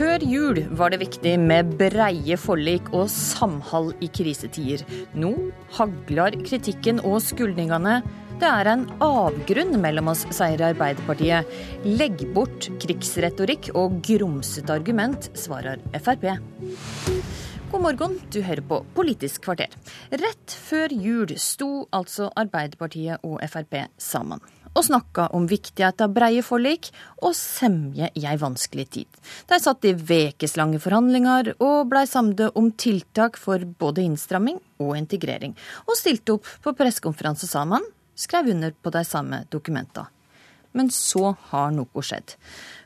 Før jul var det viktig med breie forlik og samhold i krisetider. Nå hagler kritikken og skuldningene. Det er en avgrunn mellom oss, sier Arbeiderpartiet. Legg bort krigsretorikk og grumsete argument, svarer Frp. God morgen, du hører på Politisk kvarter. Rett før jul sto altså Arbeiderpartiet og Frp sammen og snakka om viktighet av breie forlik og semje i ei vanskelig tid. De satt i vekeslange forhandlinger og blei samde om tiltak for både innstramming og integrering, og stilte opp på pressekonferanse sammen, skrev under på de samme dokumenta. Men så har noe skjedd.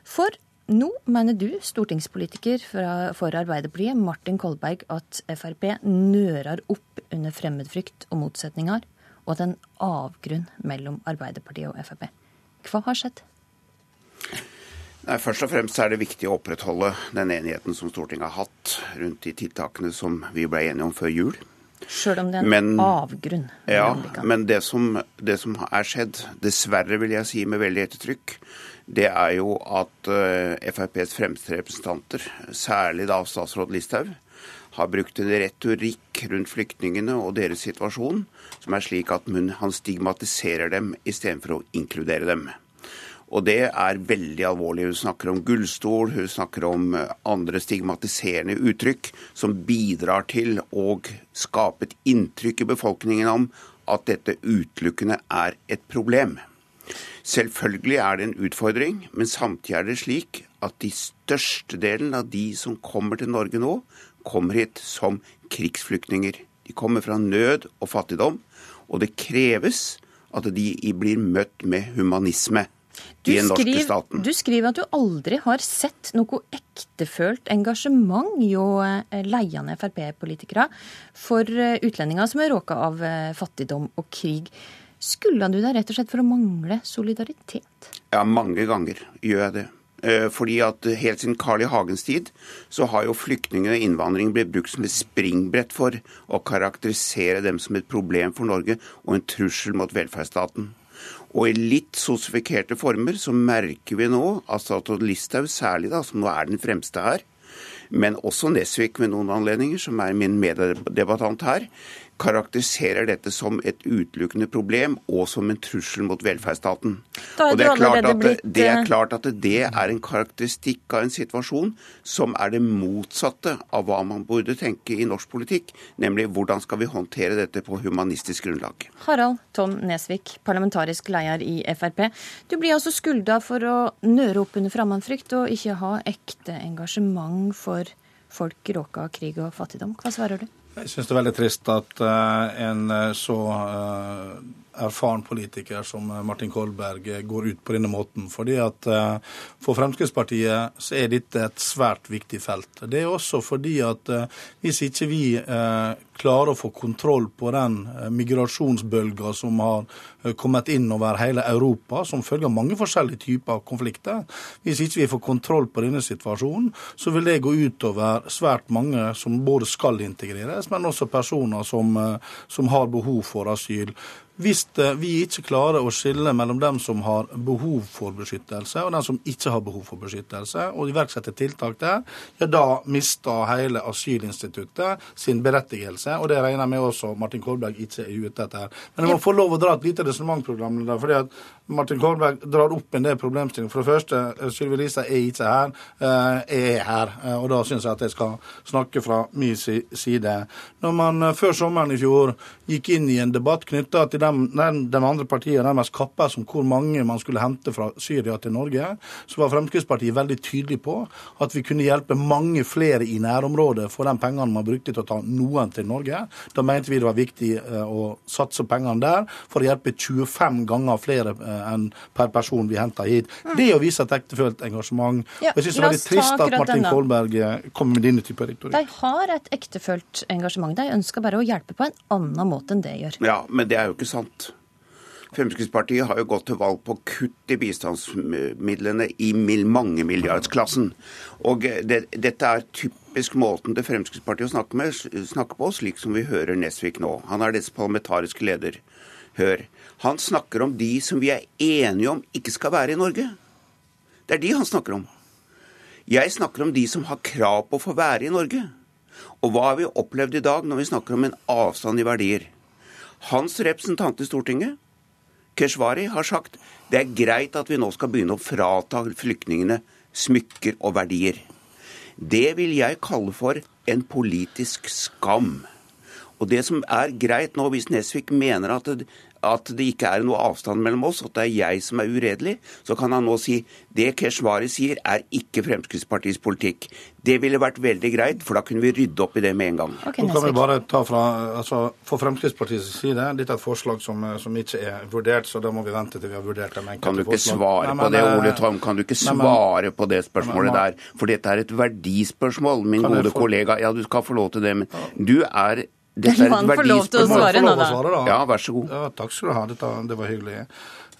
For nå mener du, stortingspolitiker for Arbeiderpartiet, Martin Kolberg, at Frp nører opp under fremmedfrykt og motsetninger og den avgrunn mellom Arbeiderpartiet og Frp. Hva har skjedd? Nei, Først og fremst er det viktig å opprettholde den enigheten som Stortinget har hatt rundt de tiltakene som vi ble enige om før jul. Sjøl om det er en men, avgrunn? Ja, men det som, det som, er skjedd, dessverre vil jeg si med veldig ettertrykk, det er jo at uh, FrPs fremste representanter, særlig da statsråd Listhaug, har brukt en retorikk rundt flyktningene og deres situasjon som er slik at han stigmatiserer dem istedenfor å inkludere dem. Og det er veldig alvorlig. Hun snakker om gullstol, hun snakker om eh, andre stigmatiserende uttrykk som bidrar til å skape et inntrykk i befolkningen om at dette utelukkende er et problem. Selvfølgelig er det en utfordring, men samtidig er det slik at de største delen av de som kommer til Norge nå, kommer hit som krigsflyktninger. De kommer fra nød og fattigdom, og det kreves at de blir møtt med humanisme. Du, skriver, du skriver at du aldri har sett noe ektefølt engasjement hjå eh, leiende Frp-politikere for eh, utlendinger som er råka av eh, fattigdom og krig. Skulle du deg rett og slett for å mangle solidaritet? Ja, mange ganger gjør jeg det. Eh, fordi at Helt siden Carl I. Hagens tid så har jo flyktninger og innvandring blitt brukt som et springbrett for å karakterisere dem som et problem for Norge og en trussel mot velferdsstaten. Og i litt sosifikerte former så merker vi nå at statsråd Listhaug særlig, da, som nå er den fremste her, men også Nesvik ved noen anledninger, som er min meddebattant her, karakteriserer dette som et utelukkende problem og som en trussel mot velferdsstaten. Og det er, det, det er, klart at det er en karakteristikk av en situasjon som er det motsatte av hva man burde tenke i norsk politikk, nemlig hvordan skal vi håndtere dette på humanistisk grunnlag. Harald Tom Nesvik, parlamentarisk leder i Frp. Du blir altså skylda for å nøre opp under fremmedfrykt og ikke ha ekte engasjement for folk råka av krig og fattigdom. Hva svarer du? Jeg syns det er veldig trist at uh, en eh, så uh, erfaren politiker som Martin Kolberg går ut på denne måten. fordi at For Fremskrittspartiet så er dette et svært viktig felt. Det er også fordi at hvis ikke vi klarer å få kontroll på den migrasjonsbølga som har kommet inn over hele Europa, som følge av mange forskjellige typer konflikter. Hvis ikke vi får kontroll på denne situasjonen, så vil det gå utover svært mange som både skal integreres, men også personer som, eh, som har behov for asyl. Hvis eh, vi ikke klarer å skille mellom dem som har behov for beskyttelse, og dem som ikke har behov for beskyttelse, og iverksette tiltak der, ja, da mister hele asylinstituttet sin berettigelse. Og det regner jeg med også Martin Kolberg ikke er ute etter. Men jeg må få lov å dra et lite resonnementprogram. fordi at Martin Kolberg drar opp en del problemstillinger. For det første, eh, Sylvi Listhaug er ikke her. Jeg er her. Og da syns jeg at jeg skal snakke fra min side. Når man før sommeren i fjor gikk inn i en debatt knytta til de, andre partiene nærmest kappes om hvor mange man skulle hente fra Syria til Norge, så var Fremskrittspartiet veldig tydelig på at vi kunne hjelpe mange flere i nærområdet for de pengene man brukte til å ta noen til Norge. Da mente vi det var viktig eh, å satse pengene der for å hjelpe 25 ganger flere eh, enn per person vi henter hit. Mm. Det er å vise et ektefølt engasjement. Ja, jeg syns det er veldig trist at Martin Kolberg eh, kommer med denne type retorikk. De har et ektefølt engasjement. De ønsker bare å hjelpe på en annen måte enn det gjør. Ja, men det er jo ikke sant. Fremskrittspartiet har jo gått til valg på kutt i bistandsmidlene i mange milliardsklassen. Og det, dette er typisk måten til Fremskrittspartiet å snakke, med, snakke på, slik som vi hører Nesvik nå. Han er deres parlamentariske leder. Hør. Han snakker om de som vi er enige om ikke skal være i Norge. Det er de han snakker om. Jeg snakker om de som har krav på å få være i Norge. Og hva har vi opplevd i dag når vi snakker om en avstand i verdier? Hans representant i Stortinget, Keshvari, har sagt det er greit at vi nå skal begynne å frata flyktningene smykker og verdier. Det vil jeg kalle for en politisk skam. Og det som er greit nå, hvis Nesvik mener at det, at det ikke er noe avstand mellom oss, at det er jeg som er uredelig, så kan han nå si det Keshvari sier er ikke Fremskrittspartiets politikk. Det ville vært veldig greit, for da kunne vi rydde opp i det med en gang. Okay, nå kan vi bare ta fra, altså, For Fremskrittspartiets side, dette er et forslag som, som, ikke er vurdert, så da må vi vente til vi har vurdert det. Kan du ikke forslag. svare nei, men, på det, Ole eh, Tom? Kan du ikke nei, men, svare på det spørsmålet nei, men, der? For dette er et verdispørsmål, min gode få... kollega. Ja, du skal få lov til det, men du er dette er et verdispørsmål. Ja, vær så god. Ja, takk skal du ha. Dette, det var hyggelig.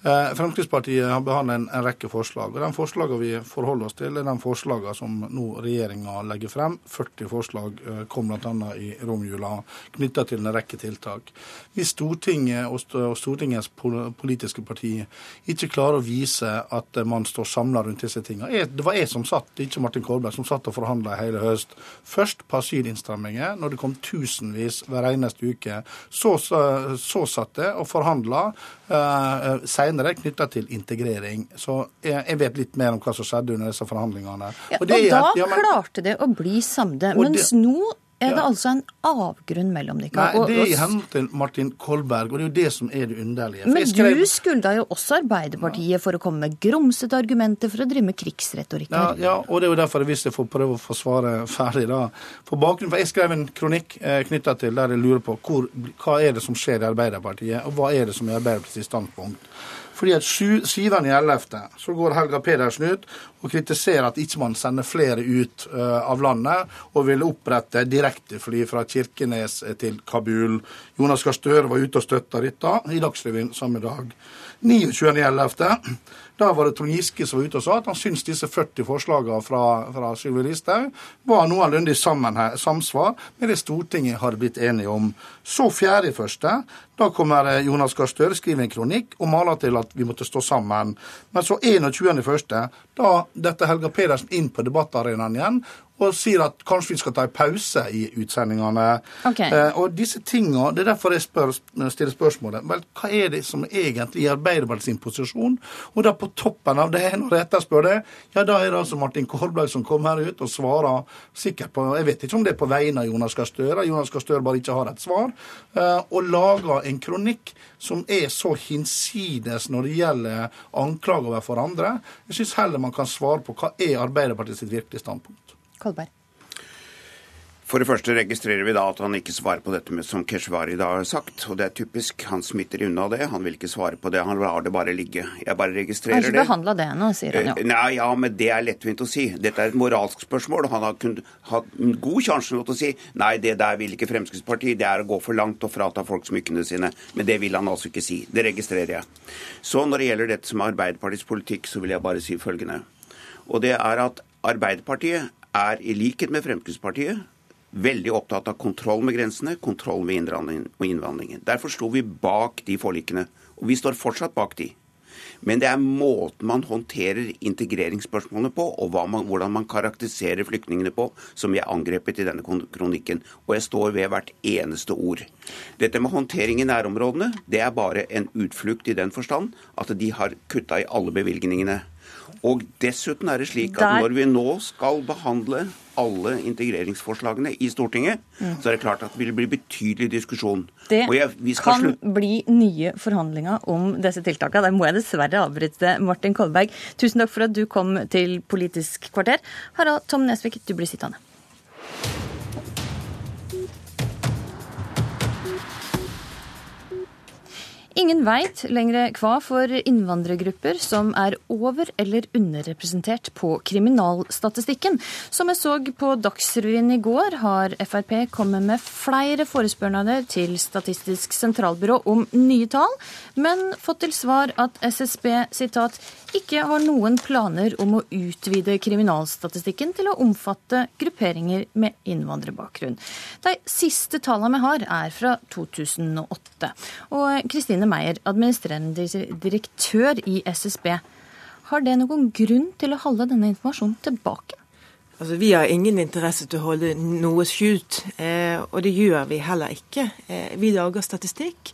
Eh, Fremskrittspartiet har behandlet en, rekke forslag. og De forslagene vi forholder oss til, er de forslagene som nå regjeringa legger frem. 40 forslag eh, kom bl.a. i romjula knytta til en rekke tiltak. Hvis Stortinget og Stortingets politiske parti ikke klarer å vise at man står samla rundt disse tingene Det var jeg som satt, ikke Martin Kolberg, som satt og forhandla hele høst. Først på asylinnstramminger, når det kom tusenvis hver eneste uke. Så, så, så satt jeg og forhandla. Uh, senere knytta til integrering. Så jeg, jeg, vet litt mer om hva som skjedde under disse forhandlingene. Ja, og, og da ja, men, klarte det å bli samde. Mens det, nå er det ja. altså en avgrunn mellom dere? Nei, det er i henhold til Martin Kolberg, og det er jo det som er det underlige. Men skrev... du skulda jo også Arbeiderpartiet for å komme med grumsete argumenter for å drive med krigsretorikk Ja, ja, og det er jo derfor hvis jeg får prøve å få svaret ferdig, da. På bakgrunnen, for Jeg skrev en kronikk eh, knytta til der jeg lurer på hvor, hva er det som skjer i Arbeiderpartiet, og hva er det som er Arbeiderpartiets standpunkt. Fordi at 7.11. så går Helga Pedersen ut og kritiserer at ikke man sender flere ut uh, av landet, og vil opprette direktefly fra Kirkenes til Kabul. Jonas Gahr Støre var ute og støtta dette i Dagsrevyen samme dag. 29.11. Da var det Trond Giske som var ute og sa at han syntes disse 40 forslagene fra, fra Sylvi Listhaug var noenlunde i samsvar med det Stortinget hadde blitt enige om. Så 4.1. Da kommer Jonas Gahr Støre, skriver en kronikk og maler til at vi måtte stå sammen. Men så 21.1. Da dette Helga Pedersen inn på debattarenaen igjen og sier at kanskje vi skal ta en pause i utsendingene. Okay. Eh, og disse tingene, Det er derfor jeg spør, stiller spørsmålet. Vel, hva er det som egentlig er Arbeiderpartiets posisjon? Og da på toppen av det, når jeg etterspør det, ja da er det altså Martin Kolberg som kommer her ut og svarer sikkert på Jeg vet ikke om det er på vegne av Jonas Gahr Støre, Jonas Gahr Støre bare ikke har et svar. Eh, og lager en kronikk som er så hinsides når det gjelder anklager overfor andre. Jeg syns heller man kan svare på hva er Arbeiderpartiets virkelige standpunkt. Kolberg. For det første registrerer vi da at han ikke svarer på dette med som Keshvari da har sagt. Og det er typisk. Han smitter unna det. Han vil ikke svare på det. Han lar det bare ligge. Jeg bare registrerer det. Han har ikke behandla det ennå, sier han jo. Eh, nei, ja, men det er lettvint å si. Dette er et moralsk spørsmål. Han har kunnet hatt en god sjanse til å si nei, det der vil ikke Fremskrittspartiet. Det er å gå for langt og frata folk smykkene sine. Men det vil han altså ikke si. Det registrerer jeg. Så når det gjelder dette som er Arbeiderpartiets politikk, så vil jeg bare si følgende. Og det er at Arbeiderpartiet er i likhet med Fremskrittspartiet veldig opptatt av kontroll med grensene, kontroll med innvandringen. Derfor sto vi bak de forlikene. Og vi står fortsatt bak de. Men det er måten man håndterer integreringsspørsmålene på, og man, hvordan man karakteriserer flyktningene på, som jeg angrepet i denne kronikken. Og jeg står ved hvert eneste ord. Dette med håndtering i nærområdene, det er bare en utflukt i den forstand at de har kutta i alle bevilgningene. Og dessuten er det slik at når vi nå skal behandle alle integreringsforslagene i Stortinget, mm. så er det klart at det vil bli betydelig diskusjon. Det jeg, kan bli nye forhandlinger om disse tiltakene. Der må jeg dessverre avbryte Martin Kolberg. Tusen takk for at du kom til Politisk kvarter. Harald Tom Nesvik, du blir sittende. Ingen veit lenger hva for innvandrergrupper som er over- eller underrepresentert på kriminalstatistikken. Som jeg så på Dagsrevyen i går, har Frp kommet med flere forespørsler til Statistisk sentralbyrå om nye tall, men fått til svar at SSB sitat, ikke har noen planer om å utvide kriminalstatistikken til å omfatte grupperinger med innvandrerbakgrunn. De siste tallene vi har, er fra 2008. Og Kristine Kristine Meyer, administrerende direktør i SSB. Har det noen grunn til å holde denne informasjonen tilbake? Altså, Vi har ingen interesse til å holde noe skjult, eh, og det gjør vi heller ikke. Eh, vi lager statistikk,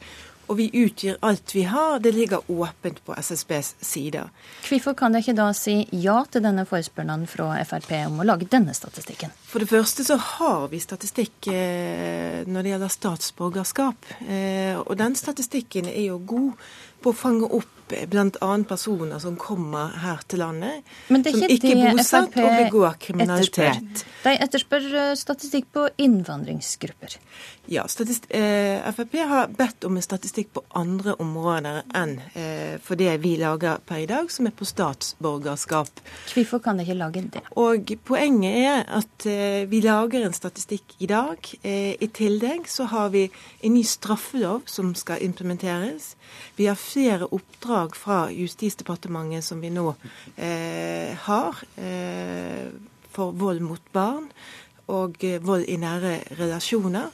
og vi utgir alt vi har. Det ligger åpent på SSBs sider. Hvorfor kan dere ikke da si ja til denne forespørselen fra Frp om å lage denne statistikken? For det første så har vi statistikk eh, når det gjelder statsborgerskap. Eh, og den statistikken er jo god på å fange opp bl.a. personer som kommer her til landet, Men det er som ikke ikke er bosatt FrP og begår kriminalitet. etterspør. De etterspør eh, statistikk på innvandringsgrupper. Ja, eh, Frp har bedt om en statistikk på andre områder enn eh, for det vi lager per i dag, som er på statsborgerskap. Hvorfor kan de ikke lage det? Og Poenget er at eh, vi lager en statistikk i dag. Eh, I tillegg så har vi en ny straffelov som skal implementeres. Vi har flere oppdrag fra Justisdepartementet som vi nå eh, har eh, for vold mot barn og vold i nære relasjoner.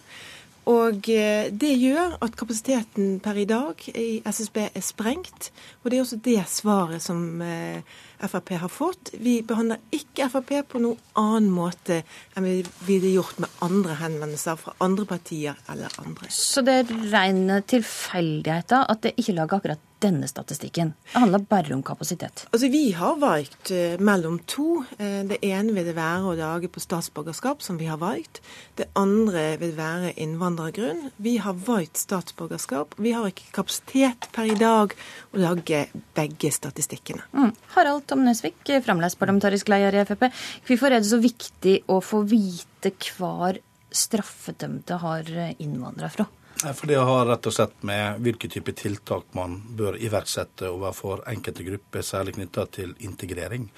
Og eh, det gjør at kapasiteten per i dag i SSB er sprengt. Og det er også det svaret som eh, Frp har fått. Vi behandler ikke Frp på noen annen måte enn vi ville gjort med andre henvendelser fra andre partier eller andre. Så det er rene tilfeldigheter at det ikke lager akkurat denne statistikken. Det handler bare om kapasitet. Altså, Vi har valgt eh, mellom to. Eh, det ene vil det være å lage på statsborgerskap, som vi har valgt. Det andre vil være innvandrergrunn. Vi har valgt statsborgerskap. Vi har ikke kapasitet per i dag å lage begge statistikkene. Mm. Harald Tom Nesvik, fremdeles parlamentarisk leder i Frp. Hvorfor er det så viktig å få vite hver straffedømte har innvandra fra? For det har rett og slett med hvilke type tiltak man bør iverksette overfor enkelte grupper, særlig knytta til integrering.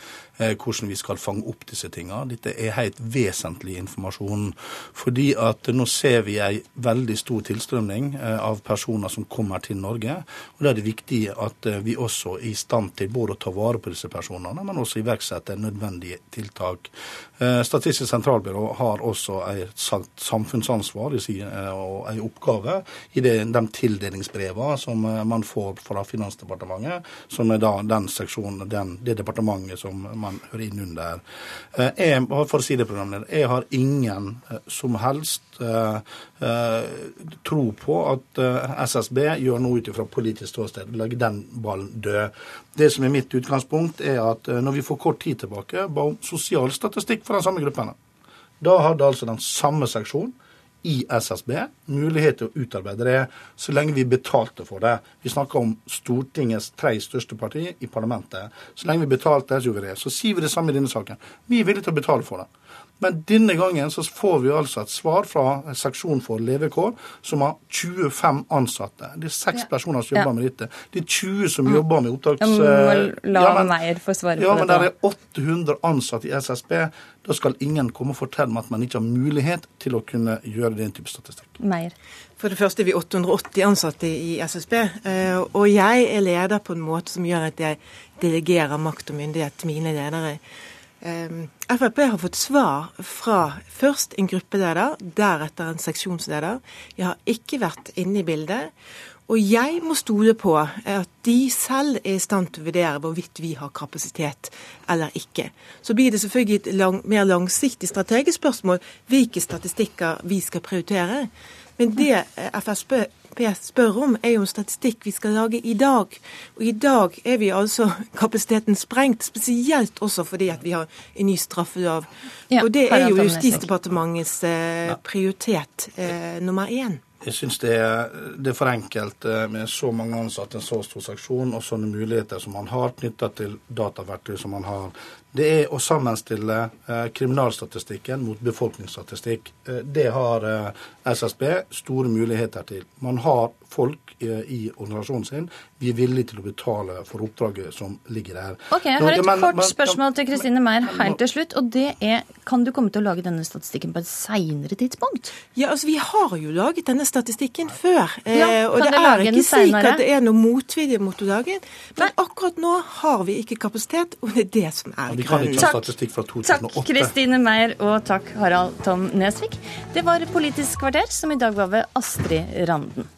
Eh, hvordan vi skal fange opp disse tinga. Dette er helt vesentlig informasjon. Fordi at nå ser vi ei veldig stor tilstrømning eh, av personer som kommer til Norge. Og Da er det viktig at eh, vi også er i stand til både å ta vare på disse personene, men også iverksette nødvendige tiltak. Statistisk sentralbyrå har også et samfunnsansvar og en oppgave i de, de tildelingsbrevene som man får fra Finansdepartementet, som er da den seksjonen, den, det departementet som man hører inn under. Jeg, for å si det, programleder, jeg har ingen som helst uh, tro på at uh, SSB gjør noe ut ifra politisk ståsted. Legger den ballen død. Det som er mitt utgangspunkt, er at uh, når vi får kort tid tilbake ba om sosial statistikk for de samme gruppene, da hadde altså den samme seksjonen i SSB mulighet til å utarbeide det, så lenge vi betalte for det. Vi snakker om Stortingets tre største parti i parlamentet. Så lenge vi betalte, så gjorde vi det. Så sier vi det samme i denne saken. Vi er villige til å betale for det. Men denne gangen så får vi altså et svar fra seksjon for levekår, som har 25 ansatte. Det er seks ja. personer som jobber ja. med dette. Det er 20 som mm. jobber med opptaks... La ja, men, Meyer få svare ja, på det. Ja, men det er 800 ansatte i SSB. Da skal ingen komme og fortelle meg at man ikke har mulighet til å kunne gjøre den type statistikk. Meyer. For det første er vi 880 ansatte i SSB. Eh, og jeg er leder på en måte som gjør at jeg delegerer makt og myndighet til mine ledere. Ehm, Frp har fått svar fra først en gruppeleder, deretter en seksjonsleder. Jeg har ikke vært inne i bildet. Og jeg må stole på at de selv er i stand til å vurdere hvorvidt vi har kapasitet eller ikke. Så blir det selvfølgelig et lang, mer langsiktig strategisk spørsmål hvilke statistikker vi skal prioritere. Men det FSB spør om, er jo en statistikk vi skal lage i dag. Og i dag er vi altså kapasiteten sprengt, spesielt også fordi at vi har en ny straffelov. Ja, og det er jo Justisdepartementets eh, prioritet eh, nummer én. Jeg syns det, det, er for enkelt eh, med så mange ansatte, en så stor seksjon og sånne muligheter som man har knytta til dataverktøy som man har. Det er å sammenstille eh, kriminalstatistikken mot befolkningsstatistikk. Eh, det har eh, SSB store muligheter til. Man har folk eh, i organisasjonen sin. Vi er villige til å betale for oppdraget som ligger der. Ok, Jeg har et men, kort men, spørsmål til Kristine Meyer helt til slutt. og det er, Kan du komme til å lage denne statistikken på et seinere tidspunkt? Ja, altså Vi har jo laget denne statistikken før. Ja, eh, og det er ikke slik at det er noe motvilje mot å lage den. Men akkurat nå har vi ikke kapasitet, og det er det som er 2008. Takk Kristine Meyer og takk Harald Tom Nesvik. Det var Politisk kvarter, som i dag var ved Astrid Randen.